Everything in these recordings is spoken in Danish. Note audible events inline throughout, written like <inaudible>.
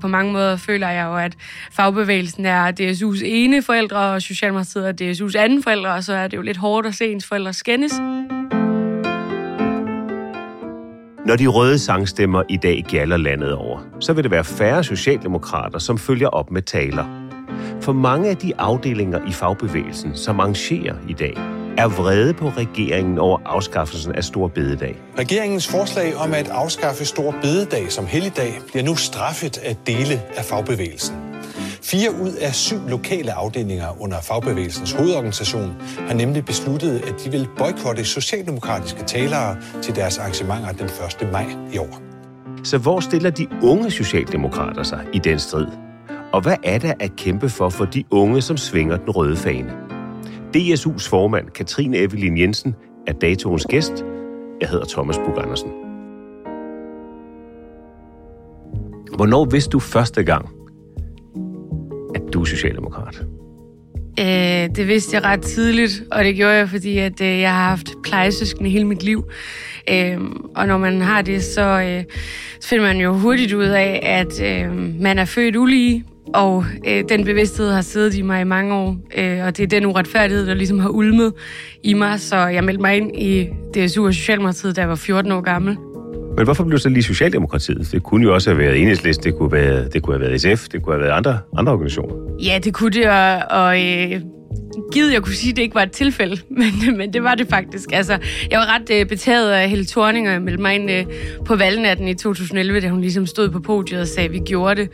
På mange måder føler jeg jo, at fagbevægelsen er DSU's ene forældre, og Socialdemokratiet er DSU's anden forældre, og så er det jo lidt hårdt at se ens forældre skændes. Når de røde sangstemmer i dag gælder landet over, så vil det være færre socialdemokrater, som følger op med taler. For mange af de afdelinger i fagbevægelsen, som arrangerer i dag, er vrede på regeringen over afskaffelsen af Stor Bededag. Regeringens forslag om at afskaffe Stor Bededag som helligdag bliver nu straffet af dele af fagbevægelsen. Fire ud af syv lokale afdelinger under fagbevægelsens hovedorganisation har nemlig besluttet, at de vil boykotte socialdemokratiske talere til deres arrangementer den 1. maj i år. Så hvor stiller de unge socialdemokrater sig i den strid? Og hvad er der at kæmpe for for de unge, som svinger den røde fane? DSU's formand, Katrine Evelyn Jensen, er datoens gæst. Jeg hedder Thomas Bug Andersen. Hvornår vidste du første gang, at du er socialdemokrat? Øh, det vidste jeg ret tidligt, og det gjorde jeg, fordi at, øh, jeg har haft plejesøskende hele mit liv. Øh, og når man har det, så, øh, så finder man jo hurtigt ud af, at øh, man er født ulige, og øh, den bevidsthed har siddet i mig i mange år, øh, og det er den uretfærdighed, der ligesom har ulmet i mig, så jeg meldte mig ind i DSU og Socialdemokratiet, da jeg var 14 år gammel. Men hvorfor blev det så lige Socialdemokratiet? Det kunne jo også have været Enhedslisten, det kunne, være, det kunne have været SF, det kunne have været andre, andre organisationer. Ja, det kunne det, og, og øh, givet jeg kunne sige, at det ikke var et tilfælde, <laughs> men, men det var det faktisk. Altså, jeg var ret øh, betaget af Helle Thorning, og jeg meldte mig ind øh, på valgnatten i 2011, da hun ligesom stod på podiet og sagde, at vi gjorde det.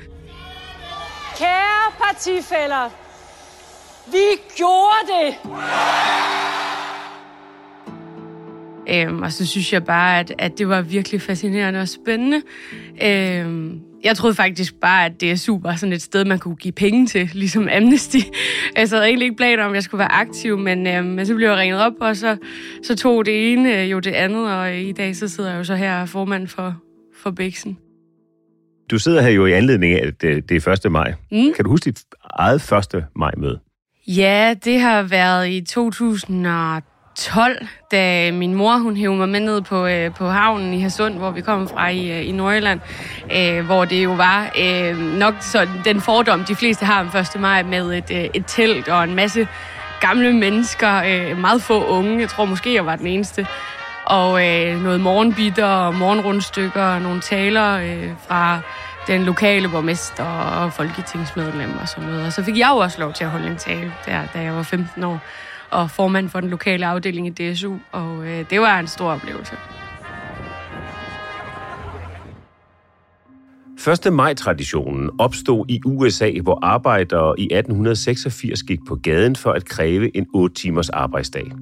Partifælder, vi gjorde det! Øhm, og så synes jeg bare, at, at det var virkelig fascinerende og spændende. Øhm, jeg troede faktisk bare, at DSU var sådan et sted, man kunne give penge til, ligesom Amnesty. <laughs> Altså, jeg havde egentlig ikke planer om, at jeg skulle være aktiv, men, øhm, men så blev jeg ringet op, og så, så tog det ene øh, jo det andet, og i dag så sidder jeg jo så her formand for, for Bæksen. Du sidder her jo i anledning af, at det det er 1. maj. Mm. Kan du huske dit eget 1. maj-møde? Ja, det har været i 2012, da min mor hun hævde mig med ned på, øh, på havnen i Hasund, hvor vi kom fra i, øh, i Nordjylland, øh, hvor det jo var øh, nok så den fordom, de fleste har om 1. maj med et, øh, et telt og en masse gamle mennesker, øh, meget få unge, jeg tror måske jeg var den eneste, og øh, noget morgenbitter og morgenrundstykker og nogle taler øh, fra den lokale borgmester og folketingsmedlem og sådan noget. Og så fik jeg jo også lov til at holde en tale, der, da jeg var 15 år, og formand for den lokale afdeling i DSU, og øh, det var en stor oplevelse. 1. maj-traditionen opstod i USA, hvor arbejdere i 1886 gik på gaden for at kræve en 8 timers arbejdsdag.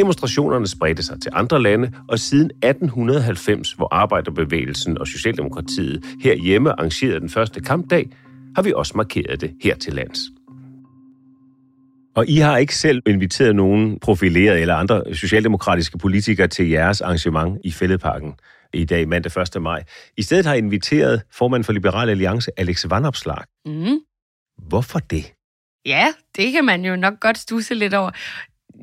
Demonstrationerne spredte sig til andre lande, og siden 1890, hvor arbejderbevægelsen og Socialdemokratiet herhjemme arrangerede den første kampdag, har vi også markeret det her til lands. Og I har ikke selv inviteret nogen profilerede eller andre socialdemokratiske politikere til jeres arrangement i Fælledparken i dag, mandag 1. maj. I stedet har I inviteret formanden for Liberal Alliance, Alex Vanopslag. Mm. Hvorfor det? Ja, det kan man jo nok godt stusse lidt over.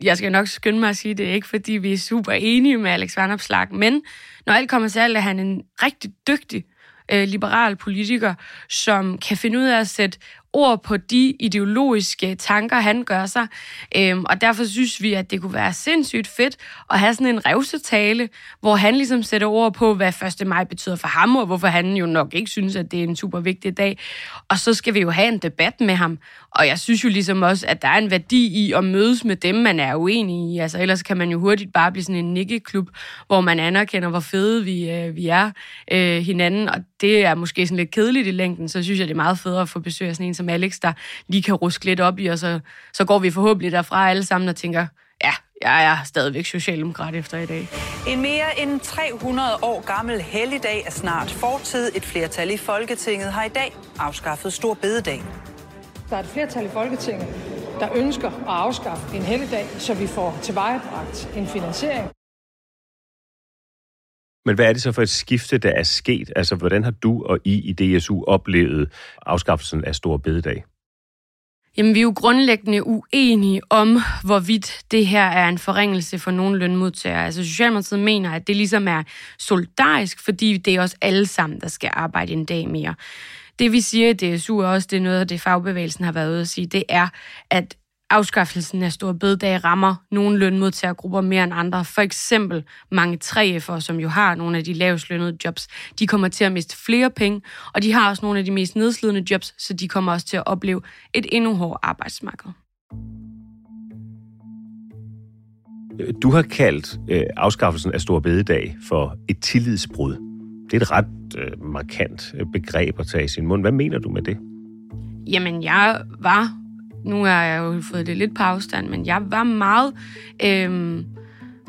Jeg skal nok skynde mig at sige det, ikke fordi vi er super enige med Alex Vanopslag, men når alt kommer til alt, er han en rigtig dygtig øh, liberal politiker, som kan finde ud af at sætte ord på de ideologiske tanker, han gør sig. Øhm, og derfor synes vi, at det kunne være sindssygt fedt at have sådan en revsetale, hvor han ligesom sætter ord på, hvad 1. maj betyder for ham, og hvorfor han jo nok ikke synes, at det er en super vigtig dag. Og så skal vi jo have en debat med ham. Og jeg synes jo ligesom også, at der er en værdi i at mødes med dem, man er uenig i. Altså ellers kan man jo hurtigt bare blive sådan en nikkeklub, hvor man anerkender, hvor fede vi, øh, vi er øh, hinanden. Og det er måske sådan lidt kedeligt i længden, så synes jeg, det er meget federe at få besøg af sådan en som Alex, der lige kan ruske lidt op i, og så, så går vi forhåbentlig derfra alle sammen og tænker, ja, jeg er stadigvæk socialdemokrat efter i dag. En mere end 300 år gammel helligdag er snart fortid. Et flertal i Folketinget har i dag afskaffet Stor Bededag. Der er et flertal i Folketinget, der ønsker at afskaffe en helligdag, så vi får tilvejebragt en finansiering. Men hvad er det så for et skifte, der er sket? Altså, hvordan har du og I i DSU oplevet afskaffelsen af Stor Bededag? Jamen, vi er jo grundlæggende uenige om, hvorvidt det her er en forringelse for nogle lønmodtagere. Altså, Socialdemokratiet mener, at det ligesom er solidarisk, fordi det er os alle sammen, der skal arbejde en dag mere. Det vi siger i DSU er også, det er noget af det fagbevægelsen har været ude at sige, det er, at afskaffelsen af store bededag rammer nogle lønmodtagergrupper mere end andre. For eksempel mange 3F'ere, som jo har nogle af de lavest lønnede jobs, de kommer til at miste flere penge, og de har også nogle af de mest nedslidende jobs, så de kommer også til at opleve et endnu hårdere arbejdsmarked. Du har kaldt øh, afskaffelsen af Stor Bededag for et tillidsbrud. Det er et ret øh, markant øh, begreb at tage i sin mund. Hvad mener du med det? Jamen, jeg var nu har jeg jo fået det lidt på afstand, men jeg var meget øh,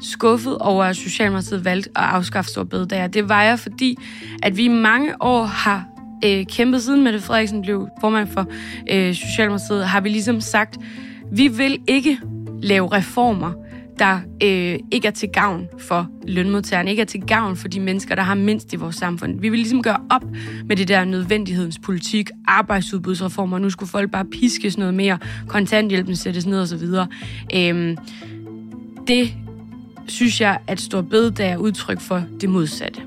skuffet over, at Socialdemokratiet valgte at afskaffe Storbededag. Det var jeg, fordi at vi i mange år har øh, kæmpet siden Mette Frederiksen blev formand for øh, Socialdemokratiet, har vi ligesom sagt, vi vil ikke lave reformer, der øh, ikke er til gavn for lønmodtagerne, ikke er til gavn for de mennesker, der har mindst i vores samfund. Vi vil ligesom gøre op med det der nødvendighedens politik, arbejdsudbudsreformer, nu skulle folk bare piskes noget mere, kontanthjælpen sættes ned osv. Øh, det synes jeg, at Stor Bededag er udtryk for det modsatte.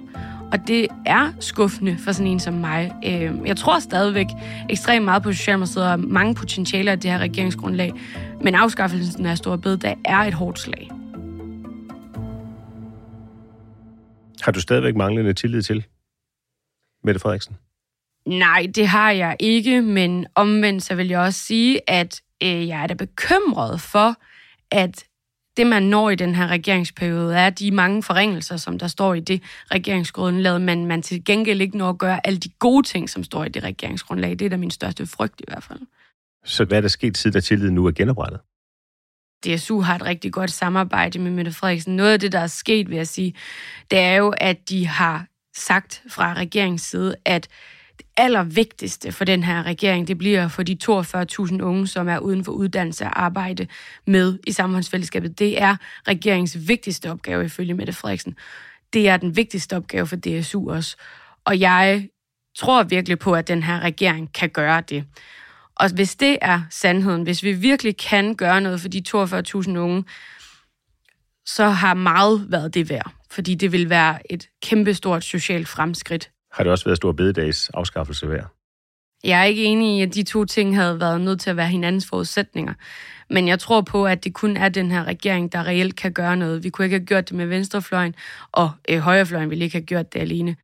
Og det er skuffende for sådan en som mig. Øh, jeg tror stadigvæk ekstremt meget på Socialdemokratiet og mange potentialer af det her regeringsgrundlag. Men afskaffelsen af Store Bededag er et hårdt slag. Har du stadigvæk manglende tillid til Mette Frederiksen? Nej, det har jeg ikke, men omvendt så vil jeg også sige, at øh, jeg er da bekymret for, at det, man når i den her regeringsperiode, er de mange forringelser, som der står i det regeringsgrundlag, men man til gengæld ikke når at gøre alle de gode ting, som står i det regeringsgrundlag. Det er da min største frygt i hvert fald. Så hvad er der sket siden, at tilliden nu er genoprettet? DSU har et rigtig godt samarbejde med Mette Frederiksen. Noget af det, der er sket, vil jeg sige, det er jo, at de har sagt fra regeringens side, at allervigtigste for den her regering, det bliver for de 42.000 unge, som er uden for uddannelse og arbejde med i samfundsfællesskabet. Det er regeringens vigtigste opgave ifølge Mette Frederiksen. Det er den vigtigste opgave for DSU også. Og jeg tror virkelig på, at den her regering kan gøre det. Og hvis det er sandheden, hvis vi virkelig kan gøre noget for de 42.000 unge, så har meget været det værd. Fordi det vil være et kæmpestort socialt fremskridt. Har det også været stor bededags afskaffelse værd? Jeg er ikke enig i, at de to ting havde været nødt til at være hinandens forudsætninger. Men jeg tror på, at det kun er den her regering, der reelt kan gøre noget. Vi kunne ikke have gjort det med venstrefløjen, og øh, højrefløjen ville ikke have gjort det alene.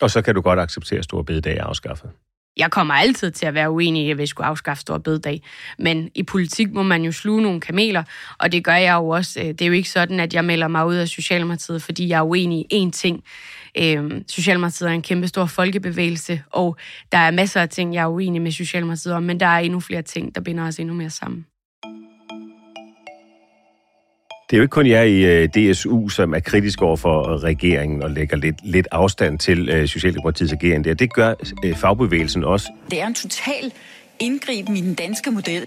Og så kan du godt acceptere, at store bededag er afskaffet? Jeg kommer altid til at være uenig i, at vi skulle afskaffe stor bededag. Men i politik må man jo sluge nogle kameler, og det gør jeg jo også. Øh, det er jo ikke sådan, at jeg melder mig ud af Socialdemokratiet, fordi jeg er uenig i én ting. Øhm, Socialdemokratiet er en kæmpe stor folkebevægelse, og der er masser af ting, jeg er uenig med Socialdemokratiet om, men der er endnu flere ting, der binder os endnu mere sammen. Det er jo ikke kun jer i øh, DSU, som er kritisk over for regeringen og lægger lidt, lidt afstand til øh, Socialdemokratiets ageren der. Det gør øh, fagbevægelsen også. Det er en total indgriben i den danske model.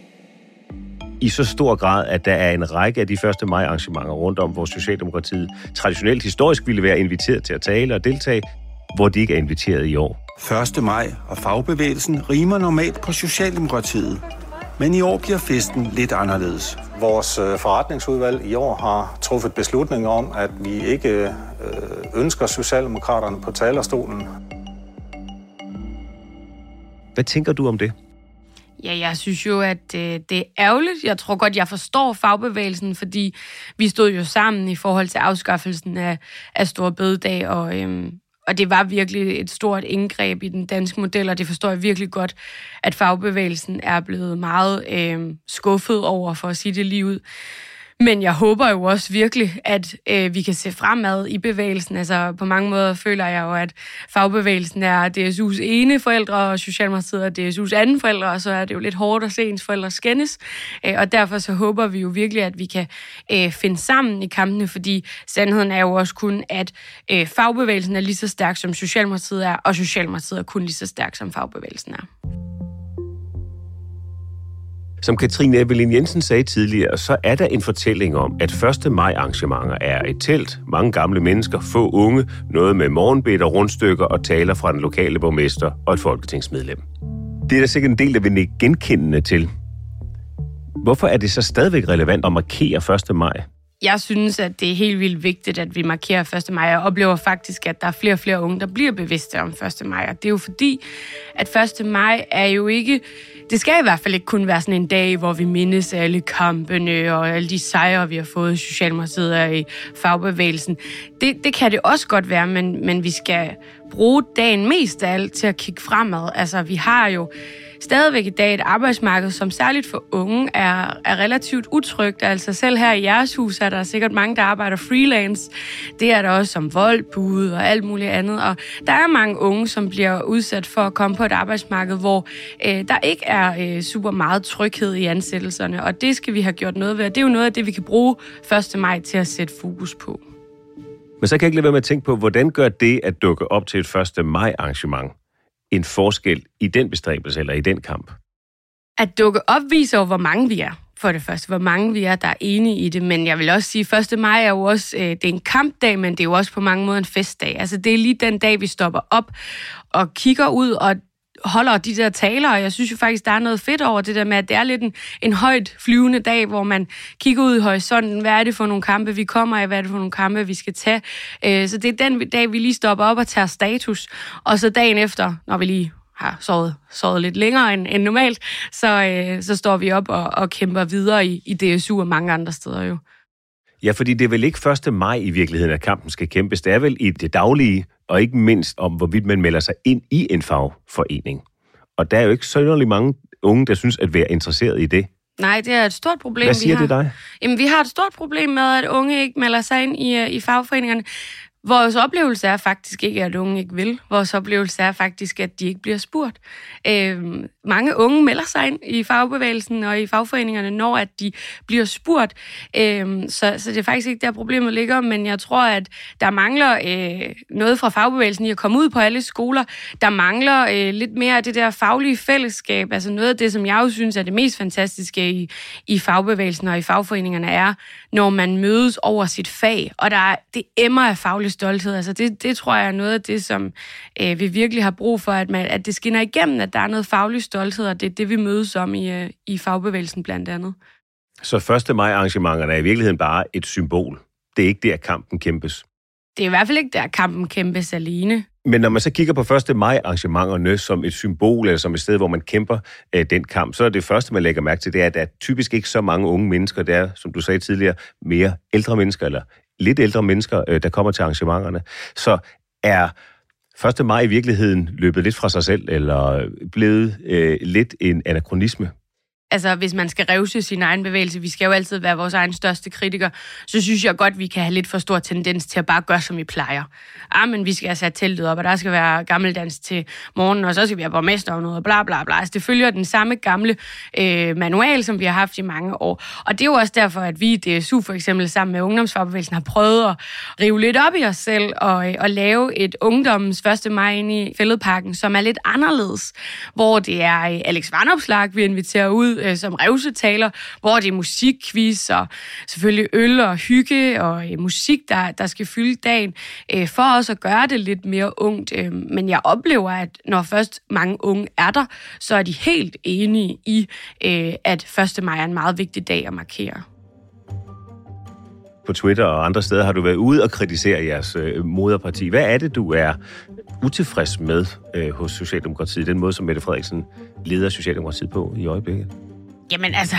i så stor grad, at der er en række af de første maj-arrangementer rundt om, hvor Socialdemokratiet traditionelt historisk ville være inviteret til at tale og deltage, hvor de ikke er inviteret i år. 1. maj og fagbevægelsen rimer normalt på Socialdemokratiet. Men i år bliver festen lidt anderledes. Vores øh, forretningsudvalg i år har truffet beslutning om, at vi ikke øh, ønsker Socialdemokraterne på talerstolen. Hvad tænker du om det? Ja, jeg synes jo, at øh, det er ærgerligt. Jeg tror godt, jeg forstår fagbevægelsen, fordi vi stod jo sammen i forhold til afskaffelsen af, af Stor Bødedag, og, øhm, og det var virkelig et stort indgreb i den danske model, og det forstår jeg virkelig godt, at fagbevægelsen er blevet meget øh, skuffet over, for at sige det lige ud. Men jeg håber jo også virkelig, at øh, vi kan se fremad i bevægelsen. Altså på mange måder føler jeg jo, at fagbevægelsen er DSU's ene forældre, og Socialdemokratiet er DSU's anden forældre, og så er det jo lidt hårdt at se ens forældre skændes. Øh, og derfor så håber vi jo virkelig, at vi kan øh, finde sammen i kampene, fordi sandheden er jo også kun, at øh, fagbevægelsen er lige så stærk, som Socialdemokratiet er, og Socialdemokratiet er kun lige så stærk, som fagbevægelsen er. Som Katrine Evelyn Jensen sagde tidligere, så er der en fortælling om, at 1. maj arrangementer er et telt, mange gamle mennesker, få unge, noget med morgenbed rundstykker og taler fra den lokale borgmester og et folketingsmedlem. Det er der sikkert en del, der vil genkendende til. Hvorfor er det så stadigvæk relevant at markere 1. maj? Jeg synes, at det er helt vildt vigtigt, at vi markerer 1. maj. Jeg oplever faktisk, at der er flere og flere unge, der bliver bevidste om 1. maj. Og det er jo fordi, at 1. maj er jo ikke det skal i hvert fald ikke kun være sådan en dag, hvor vi mindes alle kampene og alle de sejre, vi har fået i Socialdemokratiet og i fagbevægelsen. Det, det kan det også godt være, men, men vi skal bruge dagen mest af alt til at kigge fremad. Altså, vi har jo stadigvæk i dag et arbejdsmarked, som særligt for unge er, er relativt utrygt. Altså selv her i jeres hus er der sikkert mange, der arbejder freelance. Det er der også som voldbud og alt muligt andet. Og der er mange unge, som bliver udsat for at komme på et arbejdsmarked, hvor øh, der ikke er øh, super meget tryghed i ansættelserne. Og det skal vi have gjort noget ved. Og det er jo noget af det, vi kan bruge 1. maj til at sætte fokus på. Men så kan jeg ikke lade være med at tænke på, hvordan gør det at dukke op til et 1. maj arrangement en forskel i den bestræbelse eller i den kamp? At dukke op viser jo, hvor mange vi er. For det første, hvor mange vi er, der er enige i det. Men jeg vil også sige, at 1. maj er jo også øh, det er en kampdag, men det er jo også på mange måder en festdag. Altså, det er lige den dag, vi stopper op og kigger ud, og holder de der taler, og jeg synes jo faktisk, der er noget fedt over det der med, at det er lidt en, en højt flyvende dag, hvor man kigger ud i horisonten, hvad er det for nogle kampe, vi kommer af, hvad er det for nogle kampe, vi skal tage. Øh, så det er den dag, vi lige stopper op og tager status, og så dagen efter, når vi lige har sovet, sovet lidt længere end, end normalt, så, øh, så står vi op og, og kæmper videre i, i DSU og mange andre steder jo. Ja, fordi det er vel ikke 1. maj i virkeligheden, at kampen skal kæmpes. Det er vel i det daglige, og ikke mindst om, hvorvidt man melder sig ind i en fagforening. Og der er jo ikke så mange unge, der synes at være interesseret i det. Nej, det er et stort problem. Hvad siger vi har. det dig? Jamen, vi har et stort problem med, at unge ikke melder sig ind i, øh, i fagforeningerne. Vores oplevelse er faktisk ikke, at unge ikke vil. Vores oplevelse er faktisk, at de ikke bliver spurgt. Øh, mange unge melder sig ind i fagbevægelsen og i fagforeningerne, når at de bliver spurgt. Øh, så, så det er faktisk ikke der, problemet ligger, men jeg tror, at der mangler øh, noget fra fagbevægelsen i at komme ud på alle skoler. Der mangler øh, lidt mere af det der faglige fællesskab. Altså noget af det, som jeg jo synes er det mest fantastiske i, i fagbevægelsen og i fagforeningerne, er, når man mødes over sit fag, og der er, det emmer af faglig stolthed. Altså det, det tror jeg er noget af det, som øh, vi virkelig har brug for, at, man, at det skinner igennem, at der er noget faglig stolthed, og det er det, vi mødes om i, øh, i fagbevægelsen blandt andet. Så 1. maj arrangementerne er i virkeligheden bare et symbol. Det er ikke der, kampen kæmpes. Det er i hvert fald ikke der, kampen kæmpes alene. Men når man så kigger på 1. maj arrangementerne som et symbol, eller som et sted, hvor man kæmper øh, den kamp, så er det første, man lægger mærke til, det er, at der er typisk ikke så mange unge mennesker. Det er, som du sagde tidligere, mere ældre mennesker, eller lidt ældre mennesker, øh, der kommer til arrangementerne. Så er 1. maj i virkeligheden løbet lidt fra sig selv, eller blevet øh, lidt en anachronisme? Altså hvis man skal revse sin egen bevægelse, vi skal jo altid være vores egen største kritiker, så synes jeg godt, vi kan have lidt for stor tendens til at bare gøre, som vi plejer. Ah, men vi skal have sat teltet op, og der skal være gammeldans til morgen, og så skal vi have borgmester og noget, og bla bla bla. Altså, det følger den samme gamle øh, manual, som vi har haft i mange år. Og det er jo også derfor, at vi i DSU for eksempel sammen med ungdomsfagbevægelsen har prøvet at rive lidt op i os selv og, øh, og lave et ungdommens 1. maj ind i fældeparken, som er lidt anderledes, hvor det er øh, Alex Varnopslag, vi inviterer ud, ud øh, som revsetaler, hvor det er musikquiz og selvfølgelig øl og hygge og øh, musik, der, der skal fylde dagen, øh, for også at gøre det lidt mere ungt. Øh, men jeg oplever, at når først mange unge er der, så er de helt enige i, øh, at 1. maj er en meget vigtig dag at markere på Twitter og andre steder har du været ude og kritisere jeres øh, moderparti. Hvad er det, du er utilfreds med øh, hos Socialdemokratiet, den måde, som Mette Frederiksen leder Socialdemokratiet på i øjeblikket? Jamen altså,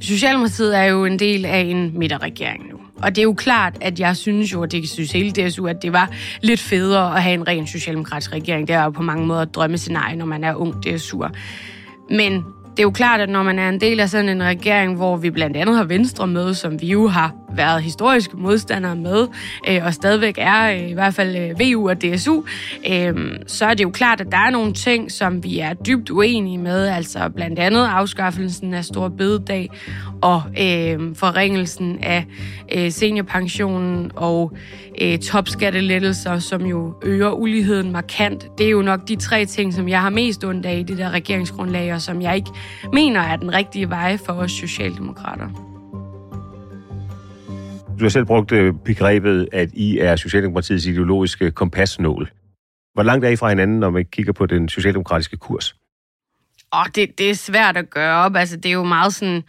Socialdemokratiet er jo en del af en midterregering nu. Og det er jo klart, at jeg synes jo, og det synes hele DSU, at det var lidt federe at have en ren socialdemokratisk regering. Det er jo på mange måder et drømmescenarie, når man er ung DSU'er. Men det er jo klart, at når man er en del af sådan en regering, hvor vi blandt andet har Venstre med, som vi jo har været historiske modstandere med, øh, og stadigvæk er øh, i hvert fald øh, VU og DSU, øh, så er det jo klart, at der er nogle ting, som vi er dybt uenige med, altså blandt andet afskaffelsen af Stor Bededag og øh, forringelsen af øh, seniorpensionen og øh, topskattelettelser, som jo øger uligheden markant. Det er jo nok de tre ting, som jeg har mest ondt af i det der regeringsgrundlag, og som jeg ikke mener er den rigtige vej for os socialdemokrater. Du har selv brugt øh, begrebet, at I er Socialdemokratiets ideologiske kompasnål. Hvor langt er I fra hinanden, når man kigger på den socialdemokratiske kurs? Åh, det, det er svært at gøre op. Altså, det er jo meget sådan...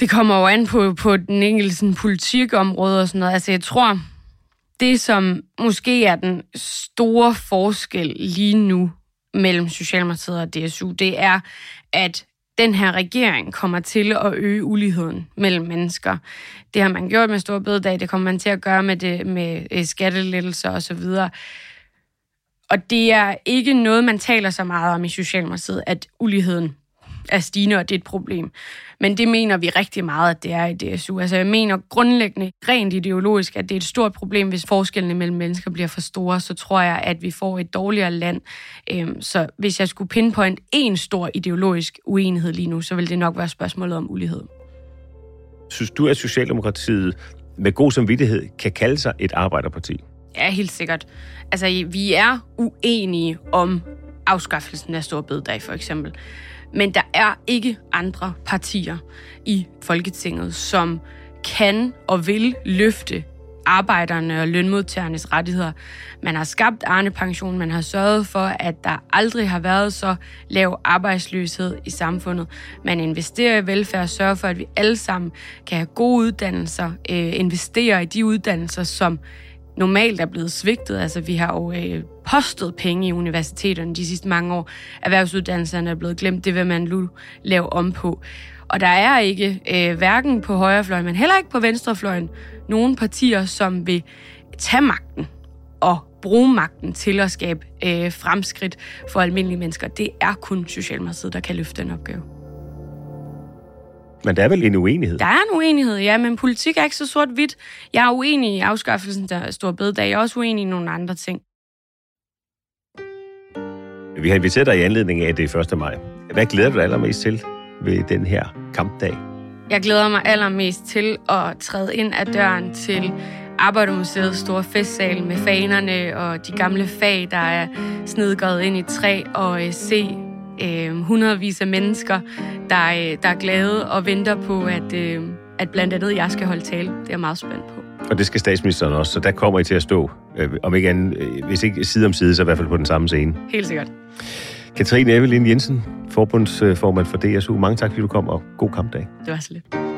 Det kommer jo an på, på den enkelte sådan, politikområde og sådan noget. Altså, jeg tror, det som måske er den store forskel lige nu mellem Socialdemokratiet og DSU, det er, at den her regering kommer til at øge uligheden mellem mennesker. Det har man gjort med store bededag, det kommer man til at gøre med, det, med øh, skattelettelser osv. Og det er ikke noget, man taler så meget om i Socialdemokratiet, at uligheden er stigende, og det er et problem. Men det mener vi rigtig meget, at det er i DSU. Altså jeg mener grundlæggende, rent ideologisk, at det er et stort problem, hvis forskellene mellem mennesker bliver for store, så tror jeg, at vi får et dårligere land. Øhm, så hvis jeg skulle pinpoint en stor ideologisk uenighed lige nu, så vil det nok være spørgsmålet om ulighed. Synes du, at Socialdemokratiet med god samvittighed kan kalde sig et arbejderparti? Ja, helt sikkert. Altså, vi er uenige om afskaffelsen af Stor Bededag, for eksempel. Men der er ikke andre partier i Folketinget, som kan og vil løfte arbejderne og lønmodtagernes rettigheder. Man har skabt Arne-pension, man har sørget for, at der aldrig har været så lav arbejdsløshed i samfundet. Man investerer i velfærd sørger for, at vi alle sammen kan have gode uddannelser, øh, investerer i de uddannelser, som normalt er blevet svigtet. Altså, vi har jo øh, postet penge i universiteterne de sidste mange år. Erhvervsuddannelserne er blevet glemt. Det vil man nu lave om på. Og der er ikke, øh, hverken på højrefløjen, men heller ikke på venstrefløjen, nogen partier, som vil tage magten og bruge magten til at skabe øh, fremskridt for almindelige mennesker. Det er kun Socialdemokratiet, der kan løfte den opgave. Men der er vel en uenighed? Der er en uenighed, ja, men politik er ikke så sort-hvidt. Jeg er uenig i afskaffelsen der store bededag. Jeg er også uenig i nogle andre ting. Vi har inviteret dig i anledning af, det er 1. maj. Hvad glæder du dig allermest til ved den her kampdag? Jeg glæder mig allermest til at træde ind ad døren til Arbejdermuseets store festsal med fanerne og de gamle fag, der er snedgået ind i træ, og øh, se øh, hundredvis af mennesker, der, øh, der er glade og venter på, at, øh, at blandt andet jeg skal holde tale. Det er jeg meget spændt på. Og det skal statsministeren også, så der kommer I til at stå, øh, om ikke andet, øh, hvis ikke side om side, så i hvert fald på den samme scene. Helt sikkert. Katrine Evelyn Jensen, forbundsformand for DSU. Mange tak, fordi du kom, og god kampdag. Det var så lidt.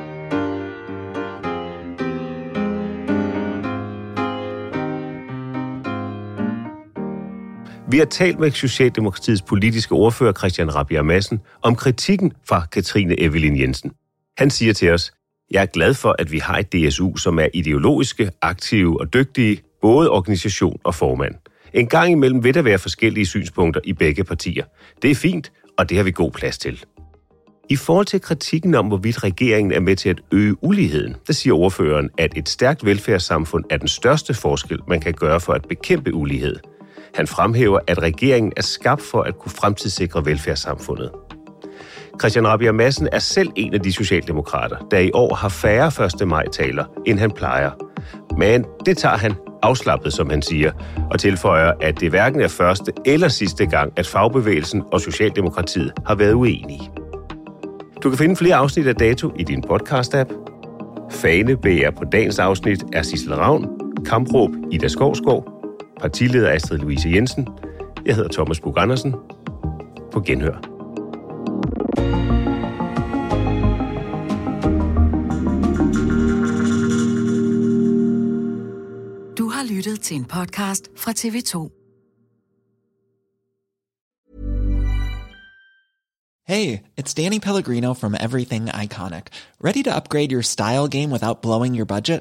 Vi har talt med Socialdemokratiets politiske ordfører Christian Rabia Madsen om kritikken fra Katrine Evelyn Jensen. Han siger til os, jeg er glad for, at vi har et DSU, som er ideologiske, aktive og dygtige, både organisation og formand. En gang imellem vil der være forskellige synspunkter i begge partier. Det er fint, og det har vi god plads til. I forhold til kritikken om, hvorvidt regeringen er med til at øge uligheden, der siger ordføreren, at et stærkt velfærdssamfund er den største forskel, man kan gøre for at bekæmpe ulighed – han fremhæver, at regeringen er skabt for at kunne fremtidssikre velfærdssamfundet. Christian Rabia Madsen er selv en af de socialdemokrater, der i år har færre 1. maj-taler, end han plejer. Men det tager han afslappet, som han siger, og tilføjer, at det hverken er første eller sidste gang, at fagbevægelsen og Socialdemokratiet har været uenige. Du kan finde flere afsnit af Dato i din podcast-app. Fane BR på dagens afsnit er Sissel Ravn, kampråb Ida Skovskov, partileder Astrid Louise Jensen. Jeg hedder Thomas Bug Andersen. På genhør. Du har lyttet til en podcast fra TV2. Hey, it's Danny Pellegrino from Everything Iconic. Ready to upgrade your style game without blowing your budget?